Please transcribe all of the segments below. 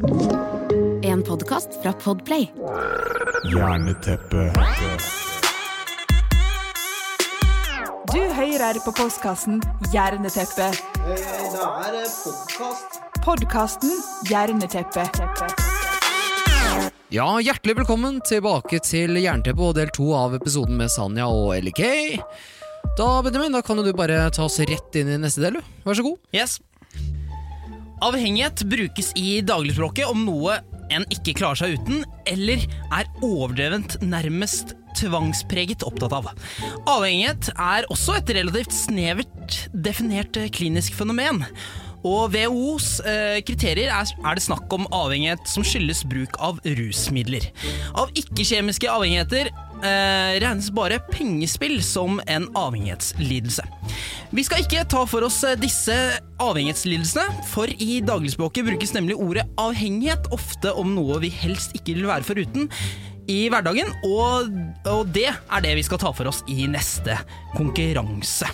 En podkast fra Podplay. Hjerneteppe Du hører på postkassen Hjerneteppe. Det er podkast. Podkasten Hjerneteppe. Ja, hjertelig velkommen tilbake til Jernteppe og del to av episoden med Sanja og LK. Da, Benjamin, da kan jo du bare ta oss rett inn i neste del. Vær så god. Yes. Avhengighet brukes i dagligspråket om noe en ikke klarer seg uten, eller er overdrevent nærmest tvangspreget opptatt av. Avhengighet er også et relativt snevert definert eh, klinisk fenomen. Og WHOs eh, kriterier er, er det snakk om avhengighet som skyldes bruk av rusmidler. Av ikke-kjemiske avhengigheter eh, regnes bare pengespill som en avhengighetslidelse. Vi skal ikke ta for oss eh, disse avhengighetslidelsene, for i dagligspråket brukes nemlig ordet avhengighet ofte om noe vi helst ikke vil være foruten i hverdagen, og, og det er det vi skal ta for oss i neste konkurranse.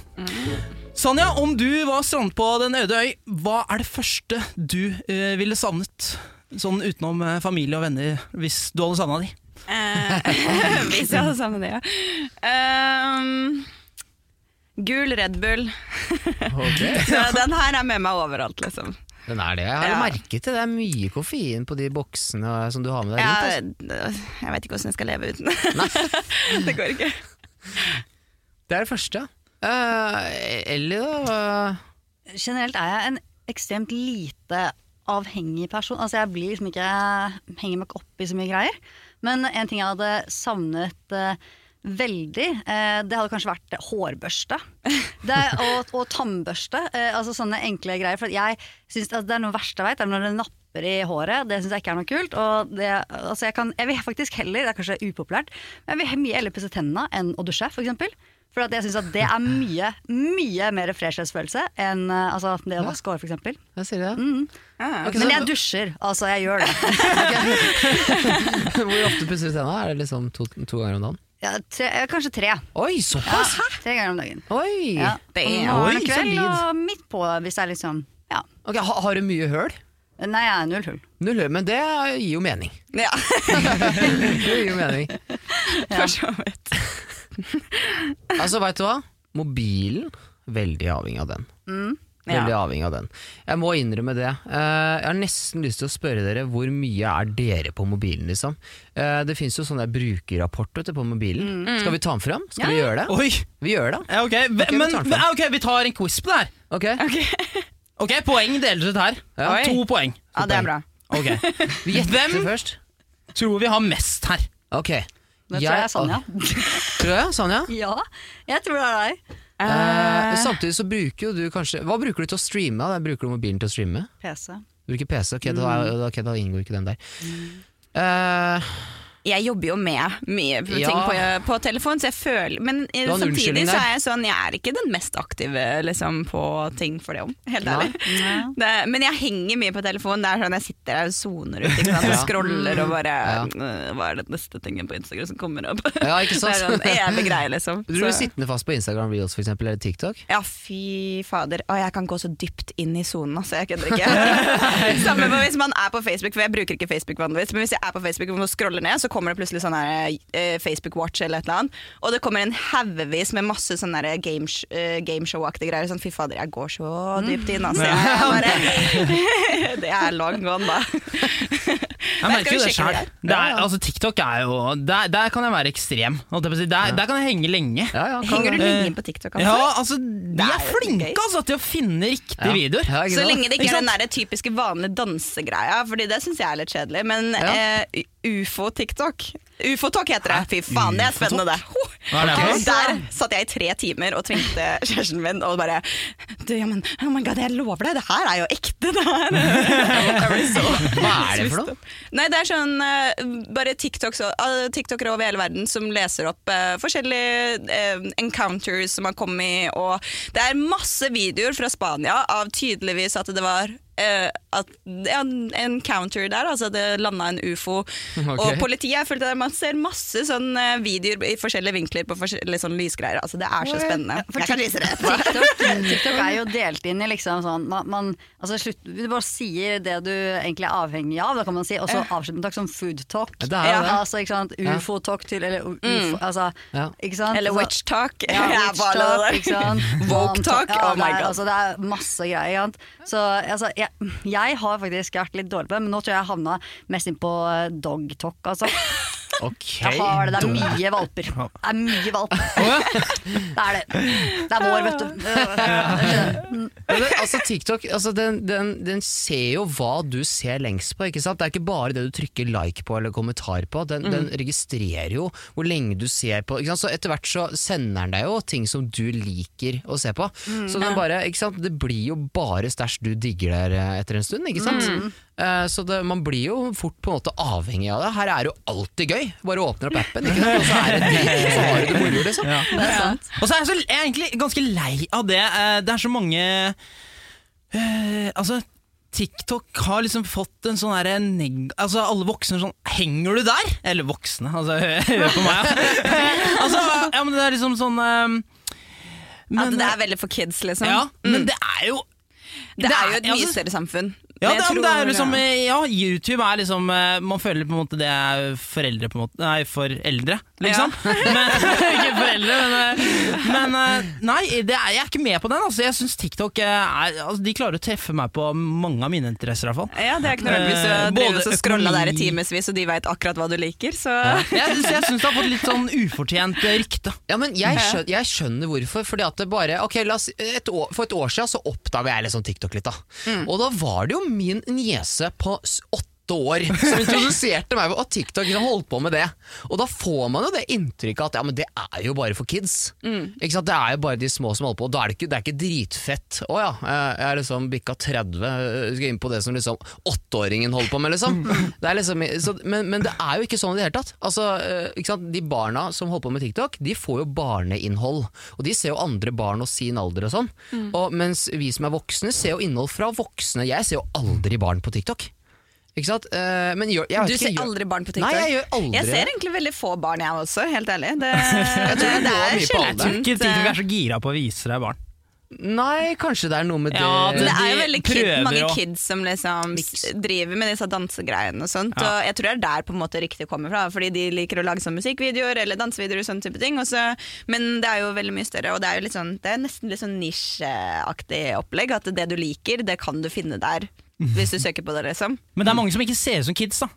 Sanja, om du var strandet på Den øde øy, hva er det første du eh, ville savnet? Sånn utenom eh, familie og venner, hvis du hadde savna de. Eh, hvis jeg hadde savnet de, ja. Um, gul Red Bull. Så den her er med meg overalt, liksom. Den er det. Jeg har Ja. merket det. Det er mye koffein på de boksene som du har med deg Jeg, rundt. altså. jeg vet ikke hvordan jeg skal leve uten. det går ikke. Det er det første. Uh, Ellie, da? Generelt er jeg en ekstremt lite avhengig person. Altså Jeg blir liksom ikke henger meg ikke opp i så mye greier. Men en ting jeg hadde savnet uh, veldig, uh, det hadde kanskje vært hårbørste. Det, og, og tannbørste. altså sånne enkle greier. For jeg synes at det er noe verste jeg vet, er når det napper i håret. Det syns jeg ikke er noe kult. Det, altså jeg, kan, jeg vil faktisk heller, det er kanskje upopulært, men jeg vil mye heller pusse tennene enn å dusje, eksempel. For at jeg syns at det er mye, mye mer freshhetsfølelse enn eh, altså, det å vaske hår, for eksempel. sier du da? Mm. Ok, Men så- jeg dusjer, altså jeg gjør det. Hvor ofte pusser du tenna? Er det liksom to, to ganger om dagen? Ja, tre, eh, kanskje tre. Oi, såpass! Tre ganger om dagen. Oi! Ja. Om morgen og kveld solid. og midt på hvis jeg liksom Ja. okay, ha, har du mye høl? Nei, jeg er null hull. Null hull, men det gir jo mening. Ja, Det gir jo mening. for så vidt. Altså, veit du hva? Mobilen, veldig avhengig av den. Veldig avhengig av den. Jeg må innrømme det. Eh, jeg har nesten lyst til å spørre dere hvor mye er dere på mobilen, liksom. Eh, det fins jo sånne der brukerrapport vet du, på mobilen. Skal vi ta den fram? Skal vi gjøre det? Oi! Vi gjør det. Ja, ok, Ok, vi men, ja, ok, vi tar en quiz på det her. Ok? Ok, Poeng deles ut her. Ja. To poeng. Ja, det er bra. Hvem tror vi har mest her? Ok. Det tror jeg er Sanja. Tror jeg, Sanja? Ja, jeg tror det er deg. Eh, samtidig så bruker jo du kanskje Hva bruker du til å streame? da? Bruker du mobilen til å streame? PC. Du bruker PC, ok, da, ok, da inngår ikke den der. Eh, Jeg jobber jo med mye ting Ja. på, på telefon, så jeg føler Men eh, en samtidig så er jeg sånn Jeg er ikke den mest aktive liksom, på ting for det om, helt Nei. ærlig. Det, men jeg henger mye på telefonen. Det er sånn jeg sitter der og soner ut ikke sant? og Ja. scroller og bare Ja. «Øh, Hva er det neste tingen på Instagram som kommer opp? Ja, ikke sant? Det er sånn evig greie, liksom. du blir sittende fast på Instagram Reels for eksempel, eller TikTok? Ja, fy fader. Å, jeg kan gå så dypt inn i sonen, altså. Jeg kødder ikke. Samme hvis man er på Facebook, for jeg bruker ikke Facebook vanligvis. Men hvis jeg er på Facebook og må scrolle ned, så kommer det plutselig sånn eh, Facebook Watch eller et eller annet. Og det kommer en haugevis med masse sånn games, gameshow-aktige greier. Sånn fy fader, jeg går så dypt inn, altså. Bare, det er long gone, da. Jeg merker jo det er, altså, TikTok er jo Der, der kan jeg være ekstrem. Der, der kan jeg henge lenge. Ja, ja, Henger du lenge inn på TikTok, altså? Ja, altså, De er er flinke altså, til å finne riktige Ja. videoer. Ja, Så lenge det ikke Ikke er den der typiske vanlige dansegreia, Fordi det syns jeg er litt kjedelig. Men Ja. eh, ufo-TikTok Ufo-talk heter det. Fy faen, det er spennende, det. Noe? Der satt jeg i tre timer og tvingte kjæresten min og bare du, ja, men, Oh my god, jeg lover deg, det her er jo ekte, det her. Så Hva er det for noe? Nei, det er sånn eh, bare TikToks, uh, TikTokere over hele verden som leser opp uh, forskjellige uh, encounters som har kommet, og det er masse videoer fra Spania av tydeligvis at det var eh, at ja, en encounter der, altså det landa en ufo. Okay. Og politiet, jeg følte at man ser masse sånn videoer i forskjellige vinkler på forskjellige sånn lysgreier. Altså det er så spennende. For Jeg kan vise det. TikTok, TikTok er jo delt inn i liksom sånn man, man, altså slutt, Du bare sier det du egentlig er avhengig av, da kan man si. Og så avslutter man takk som food talk. Det er ja, det. altså, ikke sant? Ufo-talk til Eller ufo, mm. altså, Ja. ikke sant? Eller witch talk. Ja, witch talk, ikke sant? Woke talk, oh my det er, god. Altså, det er masse greier. Ikke sant? Så altså, jeg, jeg har faktisk vært litt dårlig på det, men nå tror jeg jeg havna mest inn på eh, dog talk. Altså. Ok. Jeg har det, det er mye valper. Det er mye valp. Det er det. Det er vår, vet du. Men altså TikTok altså den, den, den ser jo hva du ser lengst på. Ikke sant? Det er ikke bare det du trykker like på eller kommentar på. Den, den registrerer jo hvor lenge du ser på. Så Etter hvert så sender den deg jo ting som du liker å se på. Så den bare, ikke sant? Det blir jo bare stæsj du digger der eh, etter en stund. Ikke sant? Eh, så det, man blir jo fort på en måte avhengig av det. Her er det jo alltid gøy. Bare åpner opp appen, ikke sant? og så er det dritt, så har du det moro. Liksom. Det er sant. Og så er jeg, så, jeg er egentlig ganske lei av det. Eh, Det er så mange eh, Altså, TikTok har liksom fått en sånn herre neg... Altså, alle voksne sånn Henger du der? Eller voksne, altså, hør på meg. ja. altså, ja, men det er liksom sånn eh, At det er veldig for kids, liksom. Ja, men det er jo Det er jo et mye altså- større samfunn. Ja, det, jeg det er liksom, ja, YouTube er liksom eh, Man føler på en måte det er foreldre på en måte Nei, for eldre, liksom. Men, ikke foreldre, men, eh, men eh, Nei, det er, jeg er ikke med på den. Altså. Jeg syns TikTok er altså, De klarer å treffe meg på mange av mine interesser, i hvert fall. Ja, det er ikke noe hvis du Eh, driver og scroller der i timevis, og de veit akkurat hva du liker, så Jeg, så jeg syns det har fått litt sånn ufortjent rykte. Ja, men jeg skjønner, jeg skjønner hvorfor. Fordi at det bare Ok, la oss, et år, For et år siden så oppdaga jeg sånn TikTok litt. da Og da var det jo min niese på s- åtte år som introduserte meg at TikTok har holdt på med det. Og da får man jo det inntrykket at ja, men det er jo bare for kids. Ikke sant? Det er jo bare de små som holder på. Og da er det ikke, det er ikke dritfett. Å ja, jeg er liksom bikka 30, jeg skal inn på det som liksom åtteåringen holder på med, liksom. Det er liksom så, men, men det er jo ikke sånn i det hele tatt. Altså, eh, ikke sant? De barna som holder på med TikTok, de får jo barneinnhold. Og de ser jo andre barn og sin alder og sånn. Og mens vi som er voksne, ser jo innhold fra voksne. Jeg ser jo aldri barn på TikTok. Ikke sant? Uh, men gjør, jeg Du ikke, ser gjør- aldri barn på TikTok? Nei, jeg gjør aldri Jeg ser egentlig veldig få barn, jeg også, helt ærlig. Det, tror det, er mye på alder. sjeldent. Ikke TikTok er så gira på å vise deg barn. Nei, kanskje det er noe med det Ja, det er jo veldig kid, mange og... kids som liksom driver med disse dansegreiene og sånt. Ja. Og jeg tror det er der på en måte riktig kommer fra, fordi de liker å lage sånn musikkvideoer eller dansevideoer og sånne type ting. også. men det er jo veldig mye større, og det er jo litt sånn, det er nesten litt sånn nisjeaktig opplegg. At det du liker, det kan du finne der. Hvis du søker på det, liksom. Men det er mange som ikke ser ut som kids, da.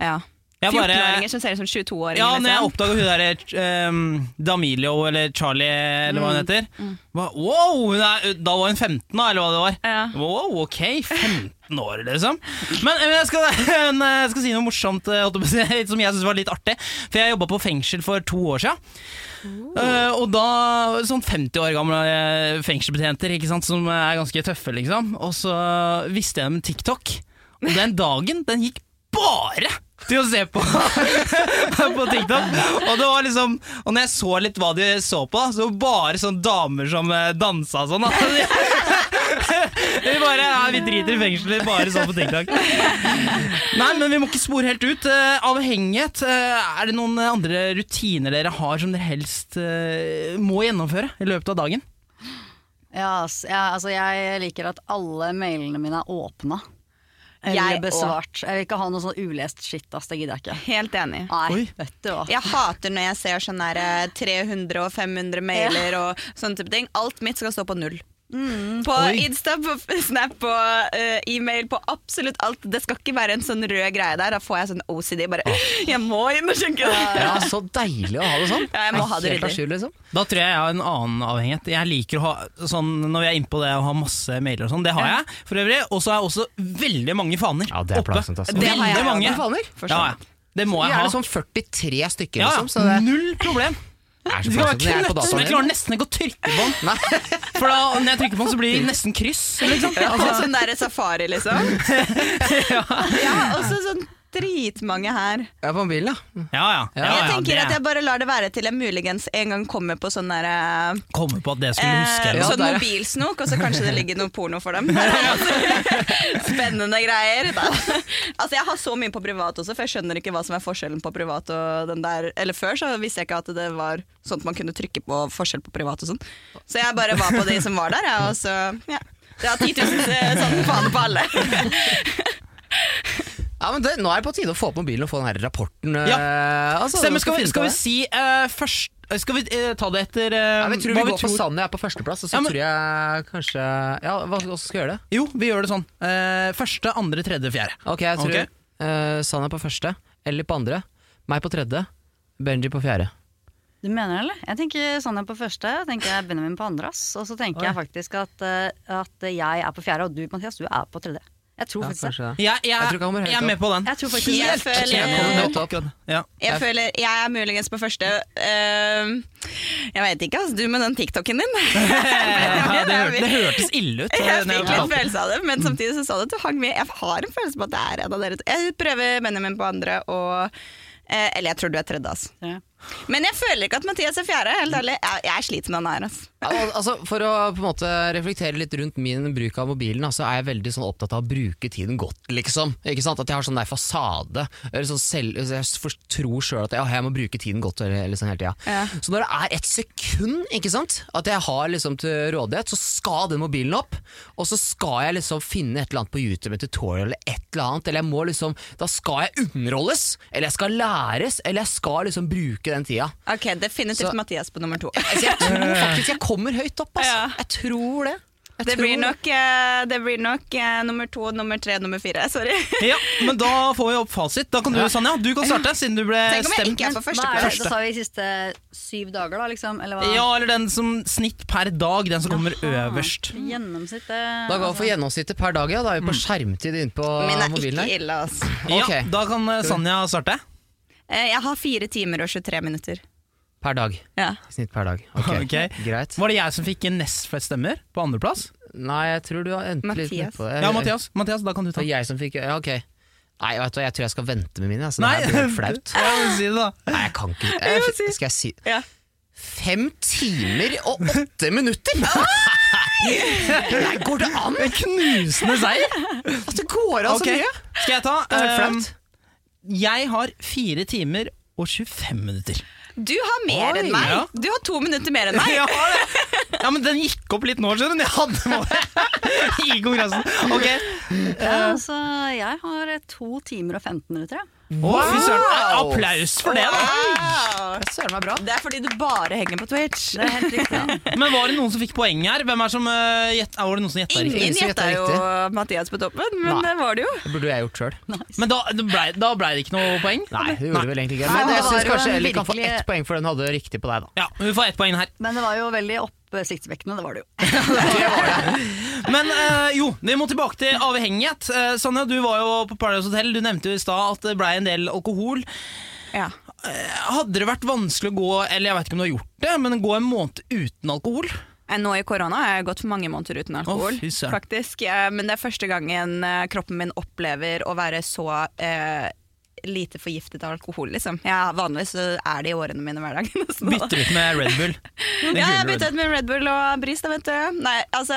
Ja. 14-åringer som ser ut som 22-åringer. Ja, når jeg liksom. oppdaga hun derre um, Damilio, eller Charlie, eller hva hun heter hva, Wow! hun er- Da var hun 15, da, eller hva det var. Ja. Wow, ok, 15 år, liksom. Men, men jeg, skal, jeg skal si noe morsomt eh, som jeg syns var litt artig. For jeg jobba på fengsel for to år Eh, og da sånn 50 år gamle eh, fengselsbetjenter ikke sant, som er ganske tøffe, liksom. Og så visste jeg dem TikTok. Og den dagen, den gikk bare til å se på på TikTok. Og det var liksom Og når jeg så litt hva de så på, så var det bare sånne damer som eh, dansa sånn. da. Vi bare ja, Vi driter i fengselet, bare sånn på TikTok. Nei, men vi må ikke spore helt ut. Eh, avhengighet. eh, er det noen andre rutiner dere har som dere helst eh, må gjennomføre i løpet av dagen? Ja, altså jeg liker at alle mailene mine er åpna. Eller Jeg besvart. Jeg vil ikke ha noe sånn ulest shit, ass. Det gidder jeg ikke. Helt enig. Nei, vet du hva. Jeg hater når jeg ser sånn der, eh, 300 og 500 mailer og sånne type ting. Alt mitt skal stå på null. På Oi. Insta, på Snap, på uh, e-mail, på absolutt alt. Det skal ikke være en sånn rød greie der. Da får jeg sånn OCD. Bare, jeg må inn og det! Ja, så deilig å ha det sånn. Ja, jeg må ha det Helt ryddig. liksom. Da tror jeg jeg har en annen avhengighet. Jeg liker å ha sånn, Når vi er inne på det å ha masse mailer og sånn, det har jeg for øvrig. Og så har jeg også veldig mange faner Ja, det er oppe. Plassent, altså. Det har jeg Veldig mange. Faner. Ja, ja. Det må jeg ha. Gjerne sånn 43 stykker, ja, liksom. Så det Null problem. Er så være plagsomt når jeg er på jeg klarer nesten ikke å trykke på den. For da, når jeg trykker på den, så blir det nesten kryss. Liksom. Altså, sånn der safari, liksom. ja. ja også sånn dritmange her. Er på mobilen, ja. Ja, ja. ja, jeg tenker det at jeg bare lar det være til jeg muligens en gang kommer på sånn derre kommer på at det skulle huske. Eh, eller sånn mobilsnok, og så kanskje det ligger noe porno for dem. Spennende greier. Da. Altså, jeg har så mye på privat også, for jeg skjønner ikke hva som er forskjellen på privat og den der. Eller før så visste jeg ikke at det var at man kunne trykke på forskjell på privat og sånn. Så jeg bare var på de som var der, jeg, og så ja. Det har 10 000 sånn faen på alle. ja men det, nå er det på tide å få opp mobilen og få den her rapporten. Ja. Uh, altså, Stemmer, skal, skal vi si uh, først Skal vi eh, ta det etter eh, ja, Jeg tror hva vi går for tror- Sanne er på førsteplass, og så Ja, men- tror jeg kanskje Ja, hva skal vi gjøre det? Jo, vi gjør det sånn. Eh, første, andre, tredje, fjerde. Ok, jeg tror okay. eh, Sanne er på første, Eller på andre, meg på tredje, Benji på fjerde. Du mener det, eller? Jeg tenker Sanja på første, jeg tenker Benjamin på andre. ass. Og så tenker jeg faktisk at, eh, at jeg er på fjerde, og du Mathias, du er på tredje. Jeg tror faktisk det. det. Jeg, jeg, Jeg tror ikke han kommer høyt jeg er med på den. Jeg tror faktisk Jeg det. føler- Jeg kommer høyt opp. Ja. Jeg føler jeg er muligens på første. Uh, jeg vet ikke, altså, du med den TikToken din. Ja, det, hørte, det hørtes ille ut. eh, Jeg fikk litt følelse av det, men samtidig så sa du at du hang med. Jeg har en følelse på at det er en av dere. Jeg prøver Benjamin på andre, og uh, Eller jeg tror du er tredje, altså. Ja. Men jeg føler ikke at Mathias er fjerde. Helt ærlig. Jeg, jeg sliter med han her. Altså. Al- altså, for å på en måte reflektere litt rundt min bruk av mobilen, så er jeg veldig sånn opptatt av å bruke tiden godt, liksom. Ikke sant? At jeg har sånn der fasade. Eller sånn selv, jeg tror sjøl at jeg, jeg må bruke tiden godt sånn hele tida. Ja. Så når det er et sekund ikke sant? at jeg har liksom til rådighet, så skal den mobilen opp. Og så skal jeg liksom finne et eller annet på YouTube, et tutorial eller et eller annet. Eller jeg må liksom, da skal jeg underholdes, eller jeg skal læres, eller jeg skal liksom bruke den tida. Ok, Definitivt Så- Mathias på nummer to. Altså, jeg tror faktisk jeg kommer høyt opp, altså. Ja. Jeg tror det. Jeg Det tror blir nok, eh, det blir nok eh, nummer to, nummer tre, nummer fire. Sorry. Ja, men da får vi opp fasit. Da kan du, Sanja, du kan starte, siden du ble Tenk om jeg stemt. ikke er på første plass. Da sa vi siste syv dager, da, liksom? Eller hva? Ja, eller den som snitt per dag, den som kommer øverst. Gjennomsnittet Da går vi for altså. gjennomsnittet per dag, ja. Da er vi på skjermtid inne på Min er mobilen ikke ille, altså. Ja, da kan eh, Sanja starte. Eh, Jeg har fire timer og 23 minutter. Per dag. Ja. Snitt per dag. Ok, okay. Greit. Var det jeg som fikk nest flest stemmer på andreplass? Nei, jeg tror du har endt litt nedpå det. Ja, Mathias, Mathias, da kan du ta. jeg som fikk Ja, ok. Nei, vet du, hva, jeg tror jeg skal vente med mine. Altså, Nei, det her blir flaut. Ja, si det da. Nei, jeg kan ikke jeg, Skal jeg si Ja. Fem timer og åtte minutter! Nei, går det an? En knusende seier! At det går an så mye? Skal jeg ta? Det er Um, flaut. Jeg har fire timer og 25 minutter. Du har mer Oi, enn meg! ja. Du har to minutter mer enn meg! Ja. Ja, men den gikk opp litt nå, skjønner du. Jeg hadde det i konkurransen. Okay. Ja, altså, jeg har to timer og 15 minutter, ja. Å, Wow! Eh, Applaus for det, da. Wow. Søren meg bra. Det er fordi du bare henger på Twitch. Det er helt riktig. Men var det noen som fikk poeng her? Hvem er som, uh, gjet, var det noen som gjetta riktig? Ingen gjetta jo. Mathias på toppen, men Nei. det var det jo. Det burde jeg gjort sjøl. Men da, da ble, da ble det ikke noe poeng? Nei, det gjorde Nei. vel egentlig ikke. Men jeg var syns kanskje Ellie virkelig... kan få ett poeng, for den hadde riktig på deg, da. Ja, hun får ett poeng her. Men det var jo veldig oppsiktsvekkende, det var det jo. Men eh, jo, vi må tilbake til avhengighet. Uh, Sanja, du var jo på Paradise Hotel. Du nevnte jo i stad at det ble en del alkohol. Ja. Hadde det vært vanskelig å gå eller jeg vet ikke om du har gjort det, men gå en måned uten alkohol? Eh, Nå i korona har jeg gått mange måneder uten alkohol. oh, faktisk. Eh, Men det er første gangen eh, kroppen min opplever å være så eh, lite forgiftet av alkohol, liksom. Ja, vanligvis er det i årene mine hver dag. Bytter ut med Red Bull. Ja, jeg bytter ut med Red Bull og Bris, da, vet du. Nei, altså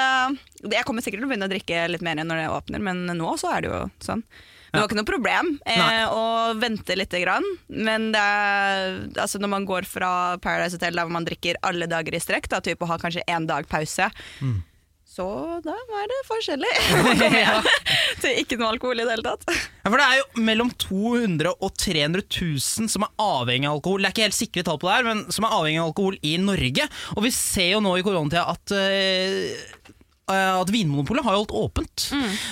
Jeg kommer sikkert til å begynne å drikke litt mer når det åpner, men nå så er det jo sånn. Det var ikke noe problem eh, å vente lite grann, men det er, altså når man går fra Paradise Hotel der man drikker alle dager i strekk, da, typ, og har kanskje én dag pause, Mm. Så da var det forskjellig. Kommer til ikke noe alkohol i det hele tatt. Ja, for Det er jo mellom 200 og 300 000 som er avhengig av alkohol. Det er ikke helt sikre tall på det her, men som er avhengig av alkohol i Norge. Og vi ser jo nå i koronatida at eh, at Vinmonopolet har jo holdt åpent.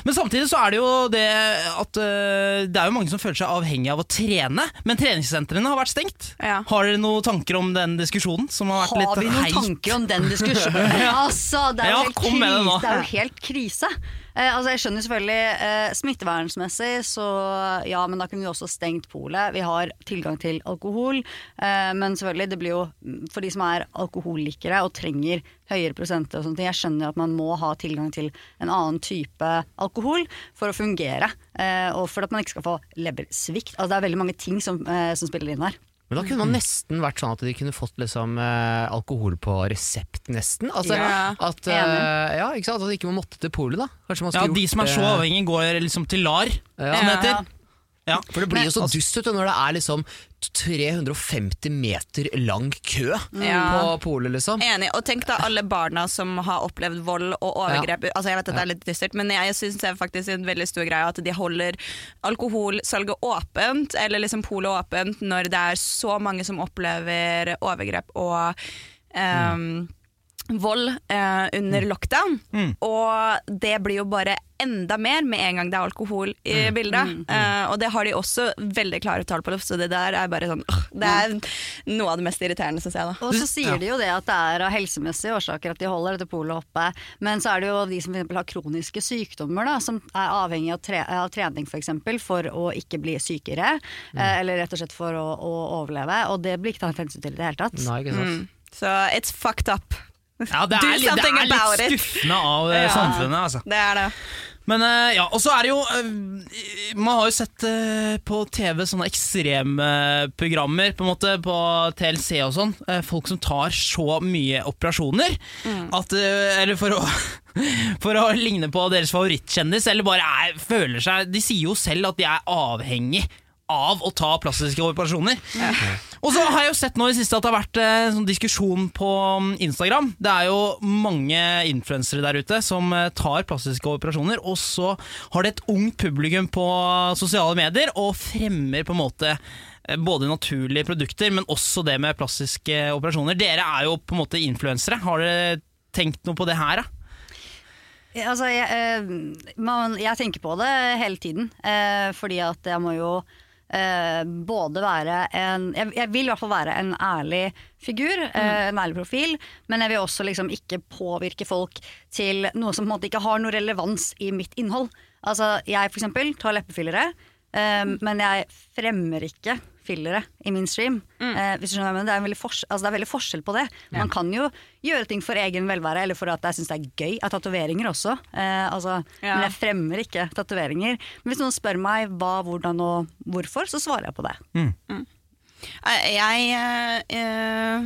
Men samtidig så er det jo det at eh, det er jo mange som føler seg avhengig av å trene. Men treningssentrene har vært stengt. Ja. Har dere noen tanker om den diskusjonen? Som har vært Har litt vi noen heit? tanker om den diskusjonen? Altså, det er, Ja, jo helt krise, det er jo helt krise. Eh, altså jeg skjønner selvfølgelig eh, Smittevernsmessig, så ja, men da kunne vi også stengt polet. Vi har tilgang til alkohol, eh, men selvfølgelig, det blir jo mm, for de som er alkoholikere og trenger høyere prosenter og sånne ting. Jeg skjønner at man må ha tilgang til en annen type alkohol for å fungere, eh, og for at man ikke skal få leversvikt. Altså det er veldig mange ting som, eh, som spiller inn her. Men da kunne man nesten vært sånn at de kunne fått liksom, eh, alkohol på resept, nesten. Altså, Ja, at, eh, ja, ikke sant? at de ikke måtte til polet, da. Man Ja, De som er så avhengige, går liksom til LAR, Ja. som det heter. Ja. Ja. For det blir jo så Altså- dust ut når det er liksom 350 meter lang kø Ja. på polet, liksom. Enig. Og tenk da alle barna som har opplevd vold og overgrep. Altså Jeg vet at det er litt dystert, men jeg syns det er faktisk en veldig stor greie at de holder alkoholsalget åpent, eller liksom polet åpent, når det er så mange som opplever overgrep og ehm, vold eh, under lockdown. Mm. Og det blir jo bare enda mer med en gang det er alkohol i bildet. Eh, og det har de også veldig klare tall på, så det der er bare sånn øh, Det er noe av det mest irriterende, syns jeg. da Og så sier de jo det at det er av helsemessige årsaker at de holder dette polet oppe. Men så er det jo de som f.eks. har kroniske sykdommer, da, som er avhengig av, tre av trening f.eks. For, eksempel, for å ikke bli sykere. Eh, eller rett og slett for å, å overleve. Og det blir ikke tatt hensyn til i det hele tatt. Nei, ikke sant. Mm. Så it's fucked up. Ja, det er, litt- det er litt skuffende av eh, Ja. samfunnet, altså. Det er det. Men eh, ja, og så er det jo eh, Man har jo sett på TV sånne ekstremprogrammer på en måte på TLC og sånn. folk som tar så mye operasjoner at eh, Eller for å For å ligne på deres favorittkjendis, eller bare er, føler seg De sier jo selv at de er avhengig av å ta plastiske operasjoner. Og så har jeg jo sett nå i det siste at det har vært eh, sånn diskusjon på mm, Instagram. Det er jo mange influensere der ute som eh, tar plastiske operasjoner, og så har det et ungt publikum på sosiale medier og fremmer på en måte eh, både naturlige produkter, men også det med plastiske operasjoner. Dere er jo på en måte influensere. Har dere tenkt noe på det her, da? Altså, jeg, eh, man, jeg tenker på det hele tiden, eh, fordi at jeg må jo eh, både være en jeg, jeg vil i hvert fall være en ærlig figur, eh, en ærlig profil, men jeg vil også liksom ikke påvirke folk til noe som på en måte ikke har noe relevans i mitt innhold. Altså, jeg for eksempel tar leppefillere, eh, men jeg fremmer ikke fillere i min stream. Eh, hvis du skjønner hva det, er veldig altså, det er veldig forskjell på det. Man kan jo gjøre ting for egen velvære, eller for at jeg syns det er gøy. Jeg har tatoveringer også, eh, altså, Ja. men jeg fremmer ikke tatoveringer. Men hvis noen spør meg hva, hvordan og hvorfor, så svarer jeg på det. Eh, Jeg eh, eh,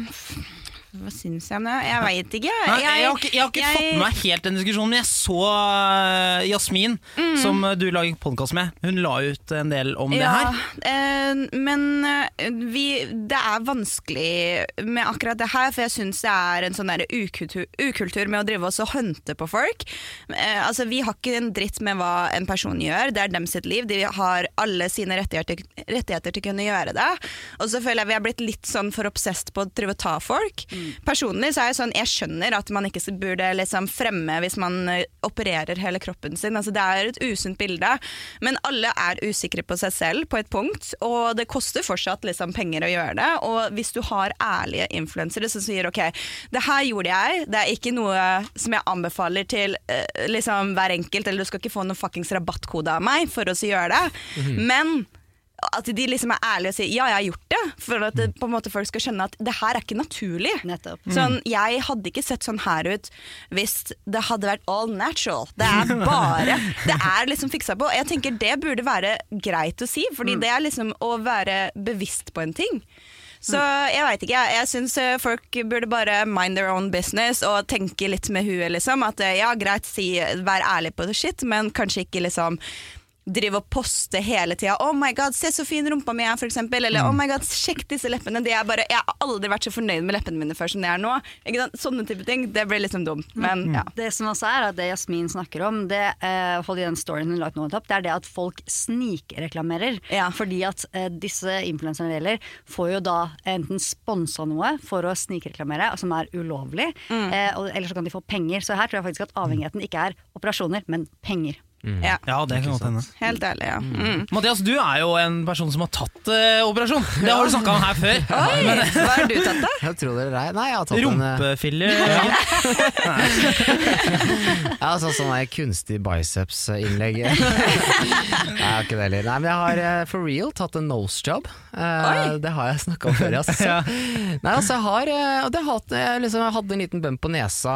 Hva syns jeg om det? Jeg veit ikke. Nei, jeg, har ikke, jeg har ikke jeg- fått med meg helt den diskusjonen, men jeg så eh, Jasmin, som eh, du lager podkast med. Hun la ut en del om det her. eh, men eh, vi, det er vanskelig med akkurat det her, for jeg syns det er en sånn ukultur, ukultur med å drive oss og hunte på folk. Eh, altså, vi har ikke en dritt med hva en person gjør, det er dem sitt liv. De har alle sine rettigheter, rettigheter til å kunne gjøre det. Og så føler jeg vi har blitt litt sånn for obsessed på å drive og ta folk. Personlig så er jeg sånn, jeg skjønner at man ikke burde liksom fremme hvis man eh, opererer hele kroppen sin. Altså, det er et usunt bilde, men alle er usikre på seg selv på et punkt, og det koster fortsatt liksom penger å gjøre det. Og hvis du har ærlige influensere som sier ok, det her gjorde jeg, det er ikke noe som jeg anbefaler til eh, liksom hver enkelt, eller du skal ikke få noen fuckings rabattkode av meg for å gjøre det, men at de liksom er ærlige og sier ja, jeg har gjort det, for at det, på en måte folk skal skjønne at det her er ikke naturlig. Nettopp. Sånn, jeg hadde ikke sett sånn her ut hvis det hadde vært all natural. Det er bare Det er liksom fiksa på. Jeg tenker Det burde være greit å si, fordi det er liksom å være bevisst på en ting. Så jeg veit ikke. Jeg, jeg syns eh, folk burde bare mind their own business og tenke litt med huet, liksom. At eh, ja, greit, si, vær ærlig på det shit, men kanskje ikke liksom drive og poste hele tida 'Oh my god, se så fin rumpa mi er', for eksempel. Eller 'Oh my god, sjekk disse leppene'. Det er bare, jeg har aldri vært så fornøyd med leppene mine før som det er nå. Ikke sant? Sånne type ting. Det blir liksom dumt. Men ja. Det som også er at det Jasmin snakker om, det, uh, hold i den storyen hun lagt nå opp, det er det at folk snikreklamerer. Ja. Fordi at uh, disse influenserne det gjelder, får jo da enten sponsa noe for å snikreklamere, som er ulovlig, mm. uh, eller så kan de få penger. Så her tror jeg faktisk at avhengigheten ikke er operasjoner, men penger. Ja, Ja, det kan godt hende. helt ærlig, ja. Mm. Mathias, du er jo en person som har tatt uh, operasjon. Det har du snakka om her før. Oi, hva har du tatt, da? Jeg tror dere er Nei, jeg har tatt en eh, Rumpefiller. Ja, sånn sånn der kunstig biceps-innlegg. Nei, jeg har ikke det heller. Nei, men jeg har eh, for real tatt en nose job. Uh, det har jeg snakka om før, ja. Nei, altså, jeg har, og det hatt, jeg, liksom, jeg hadde en liten bump på nesa,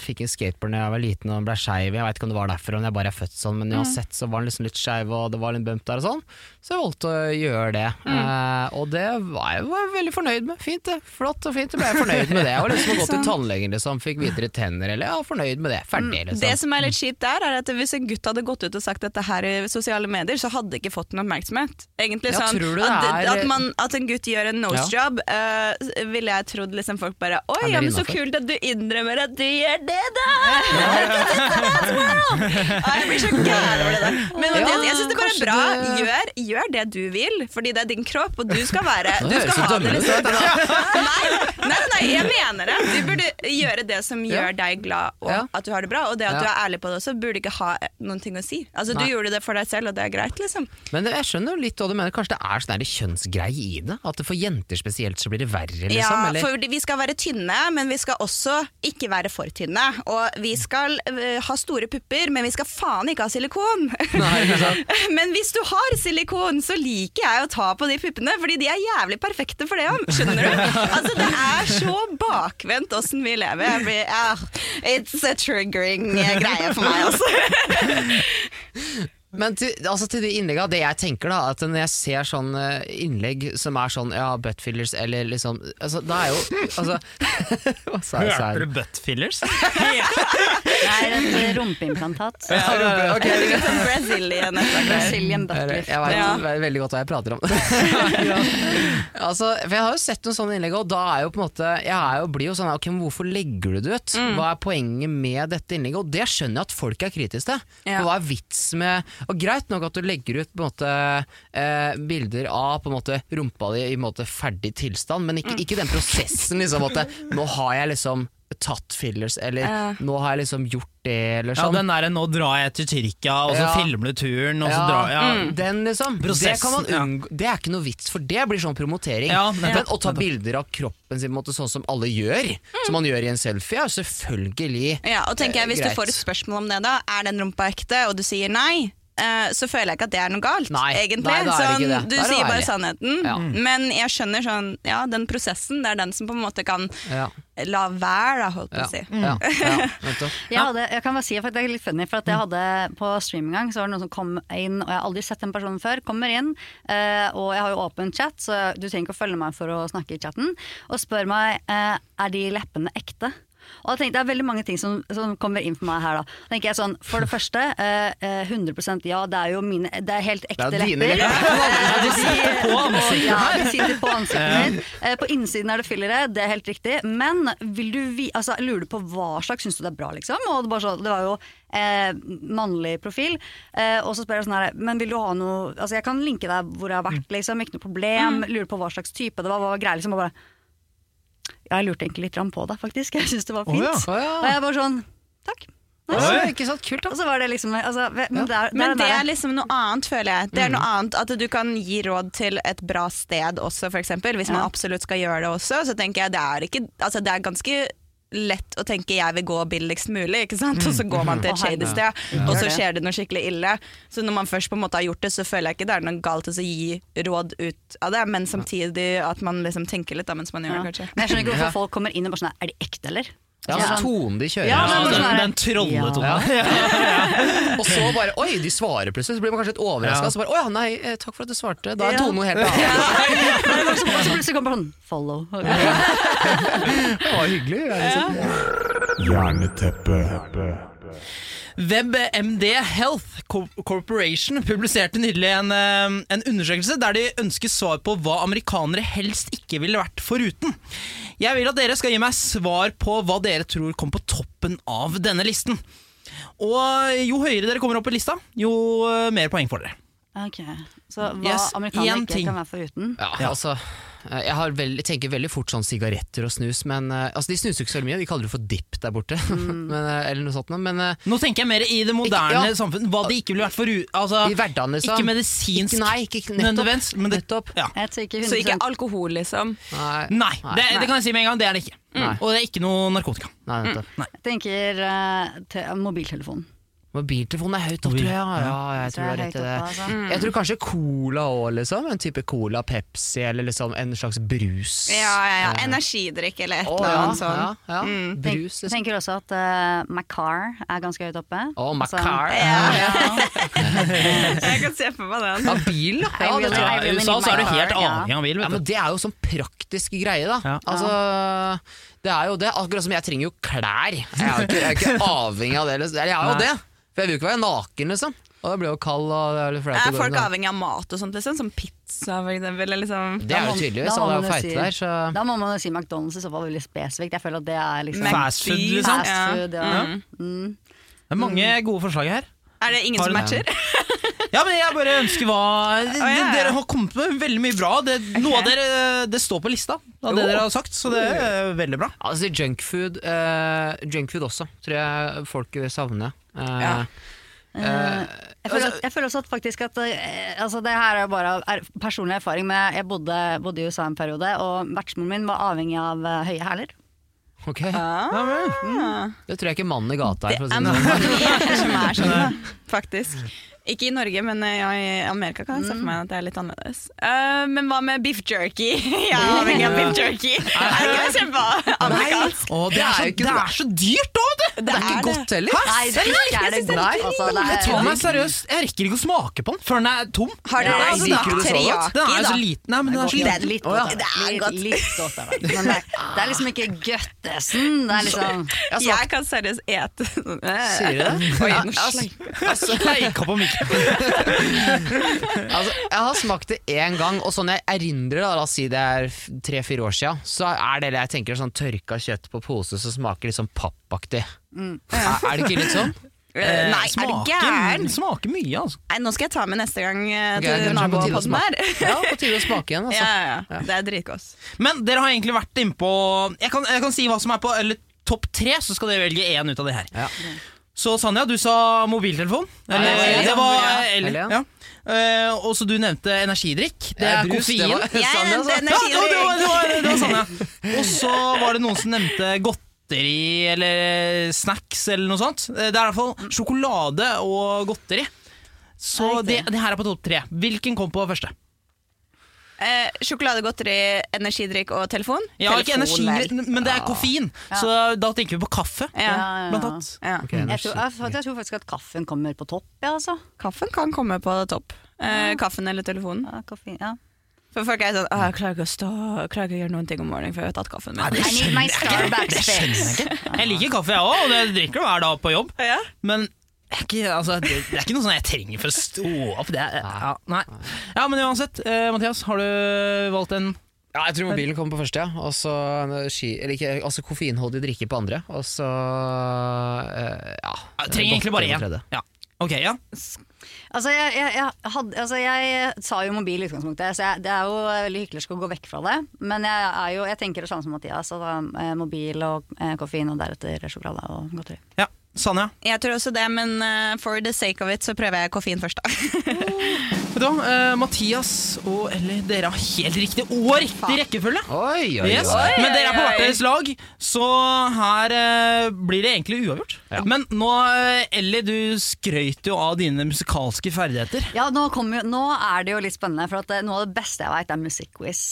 fikk en skateboard da jeg var liten og ble skeiv. Jeg veit ikke om det var derfor, om jeg bare er født sånn, men uansett så var den liksom litt skeiv, og det var litt bump der og sånn. Så jeg valgte å gjøre det. Eh, og det var jeg var veldig fornøyd med. Fint det. Flott og fint, jeg ble fornøyd med det. Jeg var liksom å gå til tannlegen, liksom, fikk videre tenner, eller ja, fornøyd med det. Ferdig, liksom. Det som er litt kjipt der, er at hvis en gutt hadde gått ut og sagt dette her i sosiale medier, så hadde det ikke fått noen oppmerksomhet. Egentlig Ja, sånn det at, er- at, man, at en gutt gjør en nosejob, uh, ville jeg trodd liksom folk bare Oi, Er ja, men så kult at du innrømmer at du gjør det, da! Ja, jeg blir så gæren over det der. Men Ja, jeg, jeg syns det bare er bra. det- Gjør, gjør det du vil, fordi det er din kropp, og du skal være Du skal ha det litt liksom. Nei, nei, nei, jeg mener det. Du burde gjøre det som gjør deg glad, og at du har det bra. Og det at du er ærlig på det også, burde ikke ha noen ting å si. Altså, Du gjorde det for deg selv, og det er greit, liksom. Men det- jeg skjønner jo litt hva du mener. Kanskje det er sånn kjønnsgreie i det? At for jenter spesielt så blir det verre, liksom? ja, eller? for vi skal være tynne, men vi skal også ikke være for tynne. Og vi skal uh, ha store pupper, men vi skal faen ikke ha silikon. Nei, ikke men hvis du har silikon, så liker jeg å ta på de puppene, fordi de er jævlig perfekte for det òg. Skjønner du? Altså, det er så bakvendt åssen vi lever. Blir, ja, it's a triggering greie for meg også. Men til, altså til de innleggene, det jeg tenker da, at når jeg ser sånn eh, innlegg som er sånn ja, buttfillers, eller liksom altså, Da er jo altså, Hva sa jeg? Hørte du butt fillers? Det er et rumpeimplantat. Ok, Sånn Brazilian etter Brazilian buttlift. Jeg vet Ja. veldig godt hva jeg prater om. altså, for Jeg har jo sett noen sånne innlegg, og da er jo på en måte Jeg er jo, blir jo sånn ok, men Hvorfor legger du det ut? Mm. Hva er poenget med dette innlegget? Og det skjønner jeg at folk er kritiske til. Ja. Hva er vits med Og Greit nok at du legger ut måte eh, bilder av på en måte rumpa di i måte ferdig tilstand, men Mm. ikke, ikke den prosessen. liksom at Nå har jeg liksom tatt fillers, eller Ja. nå har jeg liksom gjort det, eller Ja, sånn. den derre 'nå drar jeg til Tyrkia', og så Ja. filmer du turen, og så drar ja. Mm. Den liksom det, Prosessen, kan man unngå, det er ikke noe vits, for det blir sånn promotering. Ja, Men å ta bilder av kroppen sin på en måte, sånn som alle gjør, som man gjør i en selfie, er selvfølgelig Ja, og tenker jeg, Hvis Eh, du får et spørsmål om det, da, er den rumpa ekte, og du sier nei, eh, så føler jeg ikke at det er noe galt. Nei, egentlig. nei, det sånn. Du er det sier bare ærlig. sannheten. Ja. Men jeg skjønner sånn, ja, den prosessen, det er den som på en måte kan Ja, la være, da, holdt på ja, å si. ja, ja, nettopp. Jeg, hadde, jeg kan bare si at det er litt funny, for at jeg hadde på stream en gang, så var det noen som kom inn, og jeg har aldri sett den personen før, kommer inn, eh, og jeg har jo åpen chat, så du trenger ikke å følge meg for å snakke i chatten, og spør meg, eh, er de leppene ekte? Og jeg tenkte, Det er veldig mange ting som, som kommer inn for meg her. da tenker jeg sånn, For det første, eh, eh, 100% ja, det er jo mine Det er helt ekte Det er dine lepper. lepper. Eh, De sitter på ansiktet ja, her. de sitter på ansiktet mitt. Eh, På innsiden er det fillere, det er helt riktig. Men vil du vi, altså, lurer du på hva slags syns du det er bra, liksom? Og det, bare så, det var jo eh, mannlig profil. Eh, og så spør jeg sånn her, men vil du ha noe Altså jeg kan linke deg hvor jeg har vært, liksom. Ikke noe problem. Lurer på hva slags type det var, hva var greia, liksom. Og bare Ja, jeg lurte egentlig litt på det, faktisk. Jeg syns det var fint. ja. Oh, ja. Og jeg var sånn Takk. Oi. ikke sant, kult da. Det liksom altså, men det er, Men det det liksom noe annet, føler jeg. Det er noe annet At du kan gi råd til et bra sted også, for eksempel. Hvis man absolutt skal gjøre det også, så tenker jeg det er ikke Altså, det er ganske lett å tenke 'jeg vil gå billigst mulig', ikke sant? og så går man til et shady sted, og så skjer det noe skikkelig ille. Så når man først på en måte har gjort det, så føler jeg ikke det er noe galt å gi råd ut av det, men samtidig at man liksom tenker litt da mens man gjør det, kanskje. Men jeg skjønner ikke hvorfor folk kommer inn og bare sånn Er de ekte, eller? Ja, Ja. så tonen de kjører. Ja, Ja, men- den, sånn den trolletonen. Og så bare Oi, de svarer plutselig. Så blir man kanskje litt overraska. Ja. Så bare Å ja, nei, eh, takk for at du svarte. Da er Ja. tonen noe helt annet. Så plutselig kommer han, sånn Follow. Det var hyggelig. Ja, liksom. Jerneteppe. WebMD Health Corporation publiserte nylig en, eh, en undersøkelse der de ønsker svar på hva amerikanere helst ikke ville vært foruten. Jeg vil at dere skal gi meg svar på hva dere tror kom på toppen av denne listen. Og jo høyere dere kommer opp på lista, jo eh, mer poeng får dere. Ok, Så hva Yes, amerikanere ikke ting. kan være foruten? Ja, altså Eh, Jeg, har vel, jeg tenker veldig fort sånn sigaretter og snus, men eh, altså, de snuser ikke så mye. De kaller det for dip der borte, men, eh, eller noe sånt. Men Nå tenker jeg mer i det moderne Ikke- ja. samfunnet, hva det ikke ville vært for u- altså, i hverdagen, liksom. Ikke medisinsk Ikke, nei, ikke, nettopp. nødvendigvis, men det, nettopp. ja. Ikke Så ikke alkohol, liksom. Nei, Nei, det, det kan jeg si med en gang. Det er det ikke. Mm. Og det er ikke noe narkotika. nei, nettopp. Jeg tenker uh, te- mobiltelefon. Mobiltelefonen er høyt opp, tror jeg. Ja, jeg tror det er rett i det. altså. Jeg tror kanskje cola òg, liksom. En type cola, Pepsi, eller liksom en slags brus. Ja, ja, ja. Energidrikk eller et eller annet sånt. ja, ja. Mm. Tenk, Brus, liksom. tenker også at uh, Macar er ganske høyt oppe. Å, oh, Macar. Ja. ja. Jeg kan se for meg den. Ja, bil, da. I Ja, det really-. I USA så er du helt avhengig av bil. Ja, Vet men. Det er jo sånn praktisk greie, da. Altså, det er jo det. Akkurat som jeg trenger jo klær. Jeg er jo ikke, jeg er ikke avhengig av det. Eller Jeg er jo Nei. det. For jeg vil jo ikke være naken, liksom. Og det blir jo kald og det er litt flaut Er folk avhengig av mat og sånt, liksom? Som pizza, for eksempel? Eller liksom Det er jo tydeligvis. Alle er jo feite der, så Da må man jo si McDonald's i så fall veldig spesifikt. Jeg føler at det er liksom Fast food, liksom. fast Ja. food. Ja. Mm. Det er mange gode forslag her. Er det ingen Har som matcher? Ja, men jeg bare ønsker hva ja, ja. Dere har kommet med veldig mye bra. Det, Noe av dere det står på lista av det dere har sagt, så det er veldig bra. Altså junkfood uh, Junkfood også, tror jeg folk vil savne. Eh, Ja. eh, Jeg føler, jeg føler også at faktisk at eh, altså Det her er bare er, personlig erfaring, men jeg bodde, bodde i USA en periode, og vertsmoren min var avhengig av eh, høye hæler. ok, Ah. Det tror jeg ikke mannen i gata er. For å si det sånn. mange som er sånn. Faktisk. Ikke i Norge, men eh, ja, i Amerika kan jeg se for meg at det er litt annerledes. Uh, men hva med beef jerky? Jeg er avhengig av beef jerky. Er det ikke kjempeamerikansk? Å, det, Det er er så, det er så dyrt òg, det! Det er ikke godt heller. Nei, det er ikke er det godt. Altså, Jeg tar er, meg seriøst Jeg rekker ikke å smake på den før den er tom. Har dere Nei, også liker du det så godt? Den er så liten. Nei, men den er så det er litt godt. Det er godt. litt godt er. Men det, det er liksom ikke guttesen. Det er liksom Jeg kan seriøst ete Sier du det? Oi, nå altså, altså, Sleika på mikken. altså, jeg har smakt det én gang, og sånn jeg erindrer da, la oss si det er tre-fire år siden, så er det det jeg tenker sånn tørka kjøtt på pose som smaker litt sånn pappaktig. Mm. Er, er det ikke litt sånn? Uh, Nei, er det gæren? Smaker mye, altså. Nei, nå skal jeg ta med neste gang uh, Ok, til kanskje på tide å nabopodden her. Ja, på tide å smake igjen, altså. Ja, ja, ja. Det er dritgodt. Men dere har egentlig vært innpå jeg, kan- jeg kan si hva som er på Eller topp tre, så skal dere velge én ut av de her. Ja. Så Sanja, du sa mobiltelefon. Eller, Ja, ja, ja. det var Eller, ja. Uh, og så du nevnte energidrikk. Det er brus, det koffein. var- Jeg nevnte. Det var, det var, det var, det var Sanja. Og så var det noen som nevnte godteri eller snacks eller noe sånt. Eh, Det er i hvert fall sjokolade og godteri. Så det, det her er på topp tre. Hvilken kom på første? Eh, sjokolade, godteri, energidrikk og telefon? Ja, ikke Telefon, energi, vel. men det er koffein. Så da tenker vi på kaffe. Ja. Ja, Blant annet. Ja. Okay, Jeg tror, jeg, jeg tror faktisk at kaffen kommer på topp, ja, altså. Kaffen kan komme på topp. Eh, kaffen eller telefonen. Ja, koffein, ja. For folk er sånn Jeg klarer ikke å stå Jeg klarer ikke å gjøre noen ting om morgenen før jeg har tatt kaffen min. det I need my Starbucks Det skjønner jeg ikke. Jeg liker kaffe, jeg òg, og det drikker du hver dag på jobb. Ja. Men det er ikke, altså, det, det er ikke noe sånn jeg trenger for å stå opp. Det er, ja, nei. ja, Men uansett, eh, Mathias, har du valgt en Ja, jeg tror mobilen kommer på første, ja. Og så energi- eller ikke, altså koffeinholdig drikke på andre. Og så eh, ja. Jeg trenger egentlig bare på én. tredje. Ja. Ok, ja. Altså jeg, jeg, jeg, hadde, altså jeg sa jo mobil i utgangspunktet, så jeg, det er jo veldig hyggelig å gå vekk fra det. Men jeg, er jo, jeg tenker det samme som Mathias. Altså, eh, mobil og eh, koffein, og deretter sjokolade og godteri. ja. Sanja. Jeg tror også det, men uh, for the sake of it så prøver jeg koffein først, da. Vet du hva, eh, Mathias og Ellie, dere har helt riktig og riktig rekkefølge. Oi, oi, Yes. oi. Men dere er på hvert deres lag, så her uh, blir det egentlig uavgjort. Men nå, Ellie, du skrøt jo av dine musikalske ferdigheter. Ja, nå, jo, nå er det jo litt spennende, for at noe av det beste jeg veit, er musikkquiz.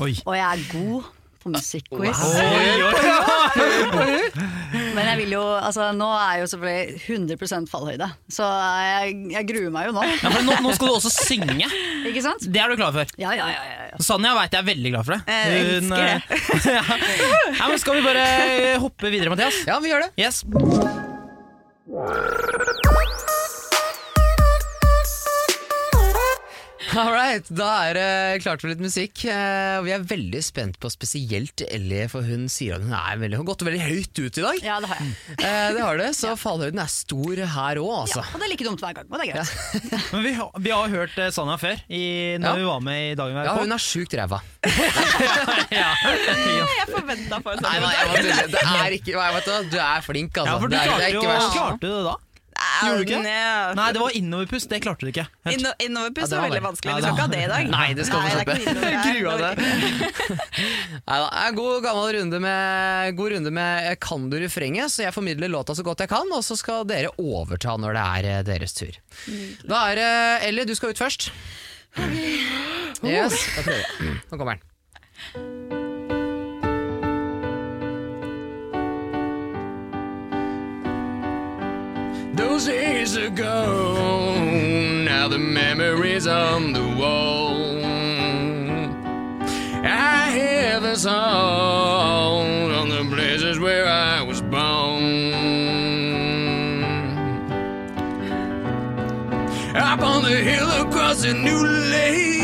Og jeg er god på musikkquiz. Men jeg vil jo, altså, nå er jeg jo selvfølgelig 100% fallhøyde, så jeg, jeg gruer meg jo nå. Ja, nå, nå skal du også synge. Ikke sant? Det er du klar for. Ja, ja, ja. ja, ja. Sanja veit jeg er veldig glad for det. Jeg elsker det. ja. ja, men skal vi bare hoppe videre, Mathias? Ja, vi gjør det. Yes. All right, da er det klart for litt musikk. Eh, Vi er veldig spent på spesielt Ellie, for hun sier at hun er veldig, hun har gått veldig høyt ut i dag. Ja, det har jeg. Eh, det har det, Så fallhøyden er stor her òg, altså. Ja, og det er like dumt hver gang, og det er greit. Men vi, har- vi har hørt eh, Sanja før, i, når Ja. vi var med i Dagen vi er på. Ja, hun er sjukt ræva. ja. Jeg forventa for en Nei, sånn. nei, jeg må tulle. Det er ikke nei, vet du, du er flink, altså. ja, for du det er, det klarte jo. Det da? Gjorde du ikke? Nei, Nei, det var innoverpust. Det klarte du ikke. Inno, innoverpust Ja, var var veldig vanskelig. Vi skal ikke ha det i dag. Nei, det skal vi slippe. det. Grua det. En god gammel runde med, god runde med Kan du refrenget, så jeg formidler låta så godt jeg kan, og så skal dere overta når det er eh, deres tur. Da er det Ellie, du skal ut først. Yes, da prøver vi. Nå kommer den. Those days ago, now the memories on the wall. I hear the song on the places where I was born. Up on the hill across the new lake,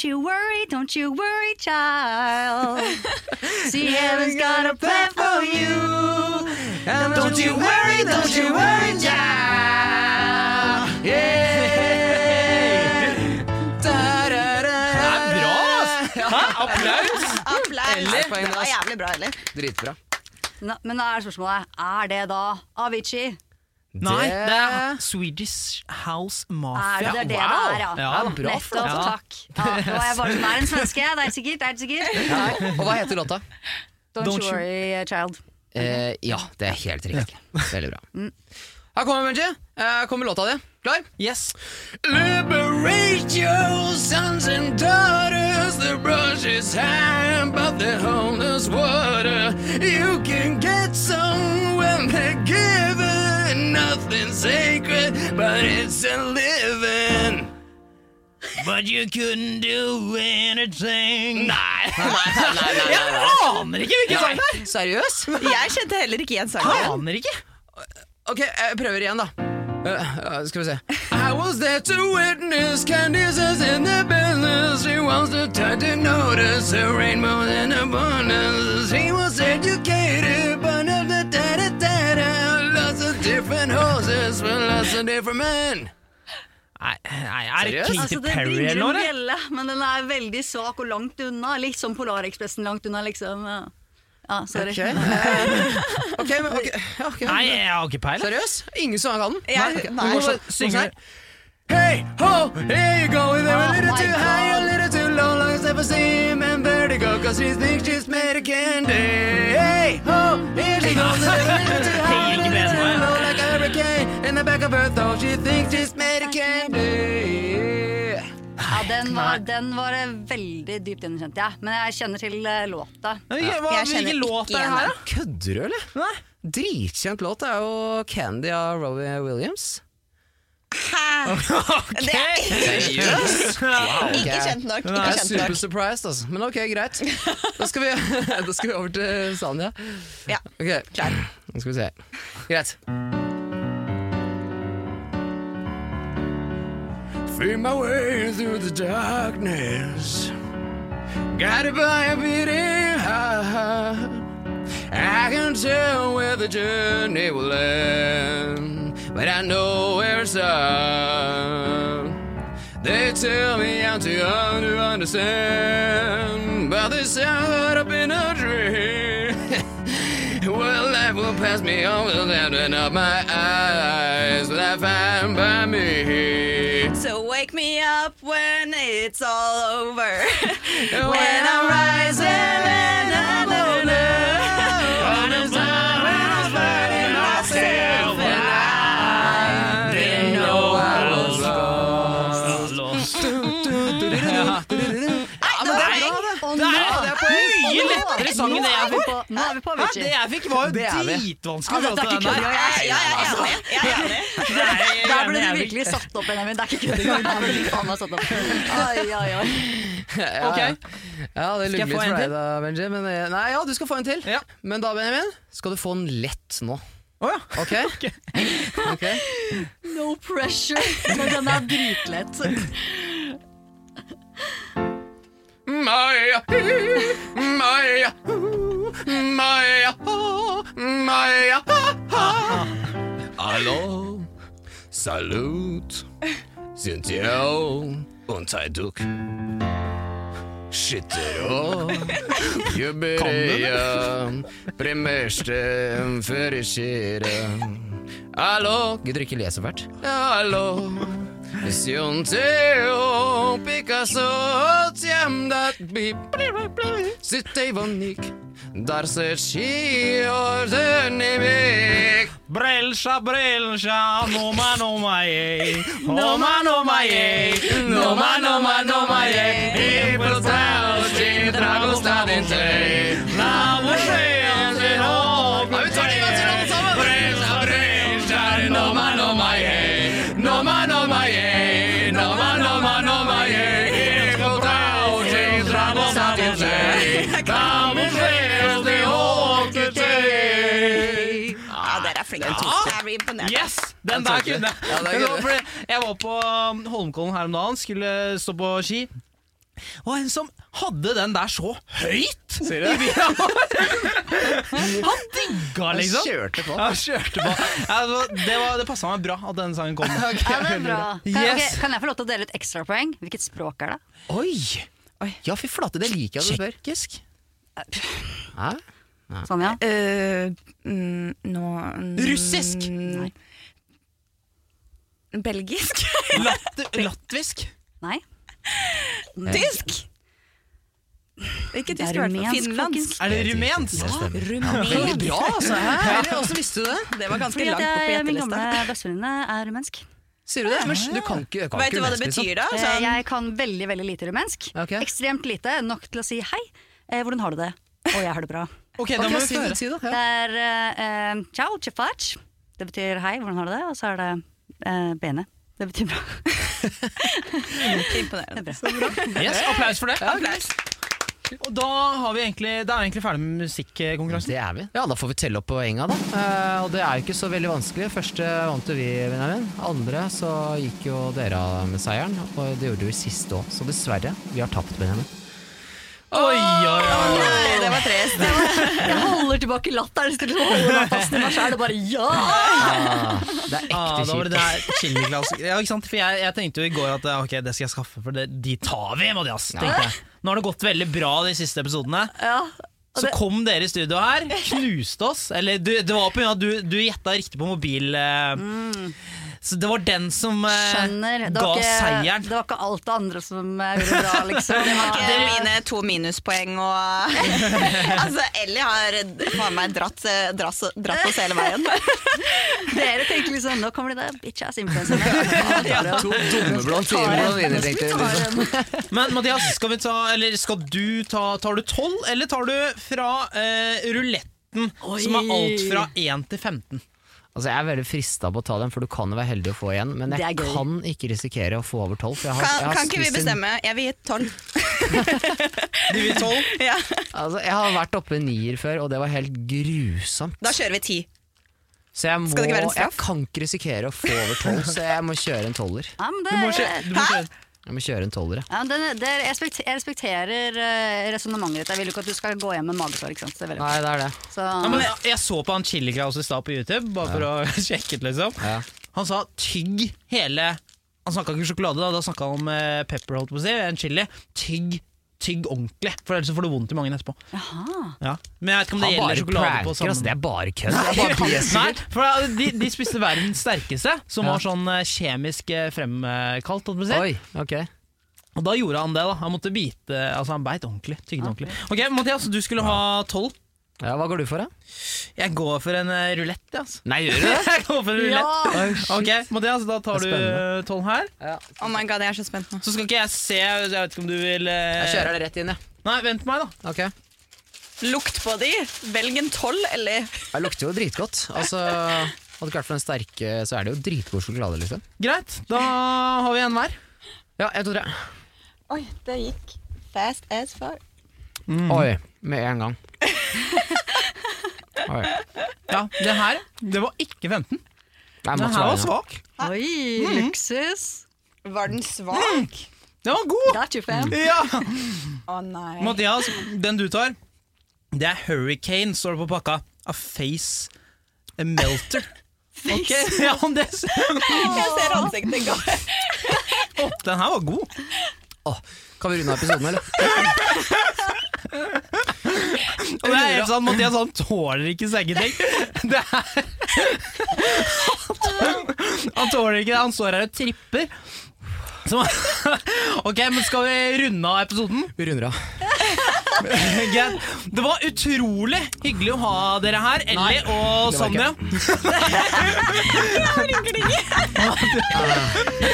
Don't you worry, don't you worry, child. See, heaven's got a plan for you. And don't you worry, don't you worry, child. Yeah. Det er bra, ass! Hæ? Applaus! Applaus! Eller? Det var jævlig bra, eller? Dritbra. Nå, men da er spørsmålet, er det da Avicii? Nei, det er Swedish House Mafia. Er det det det wow. er, ja? Ja, bra Nettopp, Ja. takk. Ja, er jeg bare som er en svenske, det er sikkert. Det er sikkert. Ja. Og hva heter låta? Don't, Don't you you- worry, child. Eh, ja, det er helt riktig. Veldig bra. Her kommer Benji. Her kommer låta di. Klar? Yes. Liberate your sons and daughters. The brush is high, but the homeless water. You can get some when they're given. Nothing sacred, but it's a living. But you couldn't do anything Nei, nei, nei, nei, nei, Jeg aner ikke hvilken sang det er! Seriøs? Jeg kjente heller ikke igjen sangen. Aner ikke. Ok, jeg prøver igjen, da. Uh, uh, skal vi se. I was there to witness Candice's in the business. She wants to touch and notice a rainbow in abundance. She was educated, but not the da da da da. Different horses will last a different man. Nei, nei, er det Seriøst? Katy Altså, det Perry eller en noe? eller? bjelle, men den er veldig svak og langt unna. Litt som Polarekspressen langt unna, liksom. Ja, ja sorry. Ok, eh, ok, men ok, ja, ok. Nei, jeg har ikke peil. Seriøs? Ingen som kan den? Jeg- nei. Du må synge her. Hey, ho, here you go. with a Oh little too high, a little too low, long as ever seem and vertigo, cause she thinks she's made of candy. Hey, ho, here she goes. A little too high, the back of her throat, she thinks she's made of candy. Ja, den var, den var eh, veldig dypt gjenkjent, ja. Men jeg kjenner til eh, låta. Ja, Hva, Jeg kjenner hvilken låt ikke er det igjen her, da? Kødder du, eller? Nei. Dritkjent låt er jo Candy av Robbie Williams. Det er Seriøst? Wow, ikke kjent nok. Jeg Ikke er kjent super nok. surprised, altså. Men ok, greit. Da skal vi, da skal vi over til Sanja. Ja, Ok, Nå skal vi se. Greit. Feel my way through the darkness. Guided by a beating heart I can tell where the journey will end But I know where it's at. They tell me I'm too young to understand But they sound up in a dream. Well, life will pass me on without up my eyes Will I find by me me up when it's all over. When I'm rising and I'm lonely On the time when I'm finding myself And I didn't know I was lost. Lost. Ja, men det er det. Det mye lettere sang enn det jeg vi fikk. på- Nå er vi på Avicii. det jeg fikk, var jo Det dritvanskelig. Ja, er ikke kødd. Jeg- er enig. Er. Der ble du virkelig satt opp, Benjamin. Det er ikke kødd engang. Oi. Ja, det er få en for deg da, Benji. Men, eh, nei, ja, du skal få en til. Ja. Men da, Benjamin, skal du få en lett nå. Å ja. Ok? Ok. No pressure. Men den er dritlett. Maya, Maya, Maya, Maya. Hallo, Salut, sind Sie auch unter Druck? Sitter og ne? jubileum, premierte, førerskjere. Hallo Gidder ikke lese hvert. Hallo. Sionteo, Picasso, Tiamdat, Sitteivonik, Dar se și nimic. Brelsja, brelsja, noma, noma, ei. Noma, noma, ei. Noma, noma, noma, ei. I plotau și dragostea din blir imponert. Yes! Den der kunne jeg. Ja, det Men det var Jeg var på um, Holmenkollen her om dagen, skulle stå på ski. Og en som hadde den der så høyt Sier du? bilen Han digga, liksom. Kjørte på. Han kjørte på. Ja, det var- det passa meg bra at denne sangen kom. Ja, men bra. Kan, Yes. ok, kan jeg få lov til å dele ut ekstrapoeng? Hvilket språk er det? Oi! Ja, fy flate, det liker jeg at du spør. Tsjekkisk. Hæ? Sånn, ja. Eh, mm, no, mm, Russisk. Nei. Belgisk? Latt, latvisk. Nei. Tysk? Ikke tysk, i hvert fall. rumensk, Finlandsk. Er det rumensk? Veldig bra, altså. Hvordan visste du det? Det var ganske Fordi langt opp i jeg, min gamle bestevenninne er rumensk. Sier du det? Men du kan ikke, kan Vet ikke du hva det liksom. betyr, da? Eh, Sånn, Jeg kan veldig veldig lite rumensk. Okay. Ekstremt lite, nok til å si hei. Eh, hvordan har du det? Og jeg har det bra. Ok, da må vi høre. si det. Det er eh, eh, ciao, chifach. Det betyr hei, hvordan har du det? Og så er det eh, bene. Det betyr bra. imponerende. Det er bra. Yes, applaus for det. Applaus. Og da, har vi egentlig, da er vi egentlig ferdig med musikkonkurransen. Det er vi. Ja, da får vi telle opp poenga, da. Eh, og det er jo ikke så veldig vanskelig. Første vant jo vi, Benjamin. Andre så gikk jo dere av med seieren, og det gjorde vi siste òg. Så dessverre, vi har tapt, Benjamin. Oi, oi, oi. Nei, det var trist. Jeg holder tilbake latteren til å holde meg fast i meg sjæl og bare ja! Ah, det er Ah, ekte da var det kjipt. det her. Ja, ikke sant? For jeg, jeg tenkte jo i går at ok, det skal jeg skaffe, for det, de tar vi, Mathias. tenkte jeg. Nå har det gått veldig bra de siste episodene. ja. Så kom dere i studio her, knuste oss. Eller du, det var på grunn av at du, du gjetta riktig på mobil. eh, Så det var den som eh, ga ikke, seieren. det var ikke alt det andre som eh, gjorde det bra, liksom. Det var ikke mine to minuspoeng og Altså, Ellie har faen meg dratt, dratt, dratt oss hele veien. Dere tenkte liksom nå kommer de der bitch-ass influenserne. To dumme blondiner, tenkte jeg. Men Mathias, skal, vi ta, eller skal du ta Tar du 12, eller tar du fra eh, ruletten, som er alt fra 1 til 15? Altså, jeg er veldig frista på å ta den, for du kan jo være heldig å få igjen. Men jeg kan ikke risikere å få over tolv. for jeg har- Kan, kan ikke vi bestemme? Jeg vil gi tolv. Du vil 12? Ja. Altså, jeg har vært oppe i nier før, og det var helt grusomt. Da kjører vi ti. Så jeg, må, Skal det ikke være en straff? jeg kan ikke risikere å få over tolv, så jeg må kjøre en tolver. Ja, men Du må kjøre, du må kjøre. Jeg må kjøre en tolver, ja. ja, det, det, jeg respekter, jeg respekterer uh, resonnementet ditt. Jeg vil jo ikke at du skal gå hjem med magesår. ikke sant? Det er Nei, det er det. Så, Ja, men jeg, jeg så på han Chili Claus i stad på YouTube, bare for å sjekke ut, liksom. Ja. Han sa tygg hele Han snakka ikke om sjokolade, da, da snakka han om eh, pepper, holdt på å si, en chili. Tygg, tygg ordentlig, for ellers får du vondt i magen etterpå. Ja. Men jeg vet ikke om det gjelder sjokolade på sånn. Det er bare kødd. Nei, for de, de spiste verdens sterkeste, som Ja. var sånn eh, kjemisk eh, fremkalt. holdt på å si. Og da gjorde han det. da Han måtte bite Altså han beit ordentlig. Tygde ordentlig. Ok, Mathias, du skulle ha tolv. Ja, Hva går du for, da? Jeg går for en uh, rulett, altså. Nei, gjør du det? Jeg går for en rulett. Oi. Ok, Mathias, da tar du uh, tolv her. Ja. Oh my god, jeg er så spent nå. Så skal ikke jeg se Jeg vet ikke om du vil uh, Jeg kjører det rett inn, jeg. Nei, vent på meg, da. Ok. Lukt på de. Velg en tolv, eller Jeg lukter jo dritgodt. Altså, hadde ikke vært for den sterke, så er det jo dritgod sjokolade, liksom. Greit, da har vi en hver. Ja, en, to, tre. Oi, det gikk fast as fuck. Oi, med en gang. Oi. Ja, Det her det var ikke 15. Nei, Det her var svak. Oi, luksus. Var den svak? Den var god! Got you, fam. Ja. oh, nei. Mathias, den du tar, det er Hurricane, står det på pakka. A face a melter. Okay. ja, det, Jeg ser ansiktet gå. oh, den her var god. Oh, kan vi runde av episoden, eller? Og det er helt sånn, Mathias han tåler ikke sengeting. Det er Han tåler ikke det. Han står her og tripper. Så, ok, men Skal vi runde av episoden? Vi runder av. Det var utrolig hyggelig å ha dere her, Ellie og Sonja.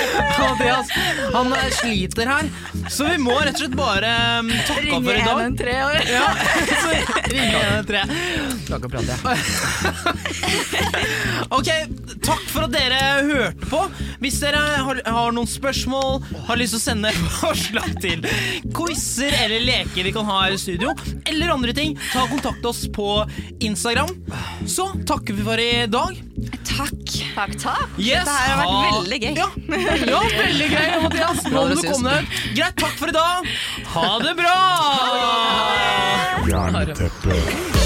Mathias, han sliter her, så vi må rett og slett bare um, takke av for i dag. Ringe 113 Ja, ikke prate, jeg. Ok, takk for at dere hørte på. Hvis dere har, har noen spørsmål, har lyst til å sende forslag til quizer eller leker vi kan ha i studio, eller andre ting, ta kontakt oss på Instagram. Så takker vi for i dag. Takk. Takk, takk. Yes, Dette har vært ha- veldig gøy. Ja, ja veldig gøy, Mathias. Nå må du komme deg ut. Greit, takk for i dag. Ha det bra! Jerneteppe.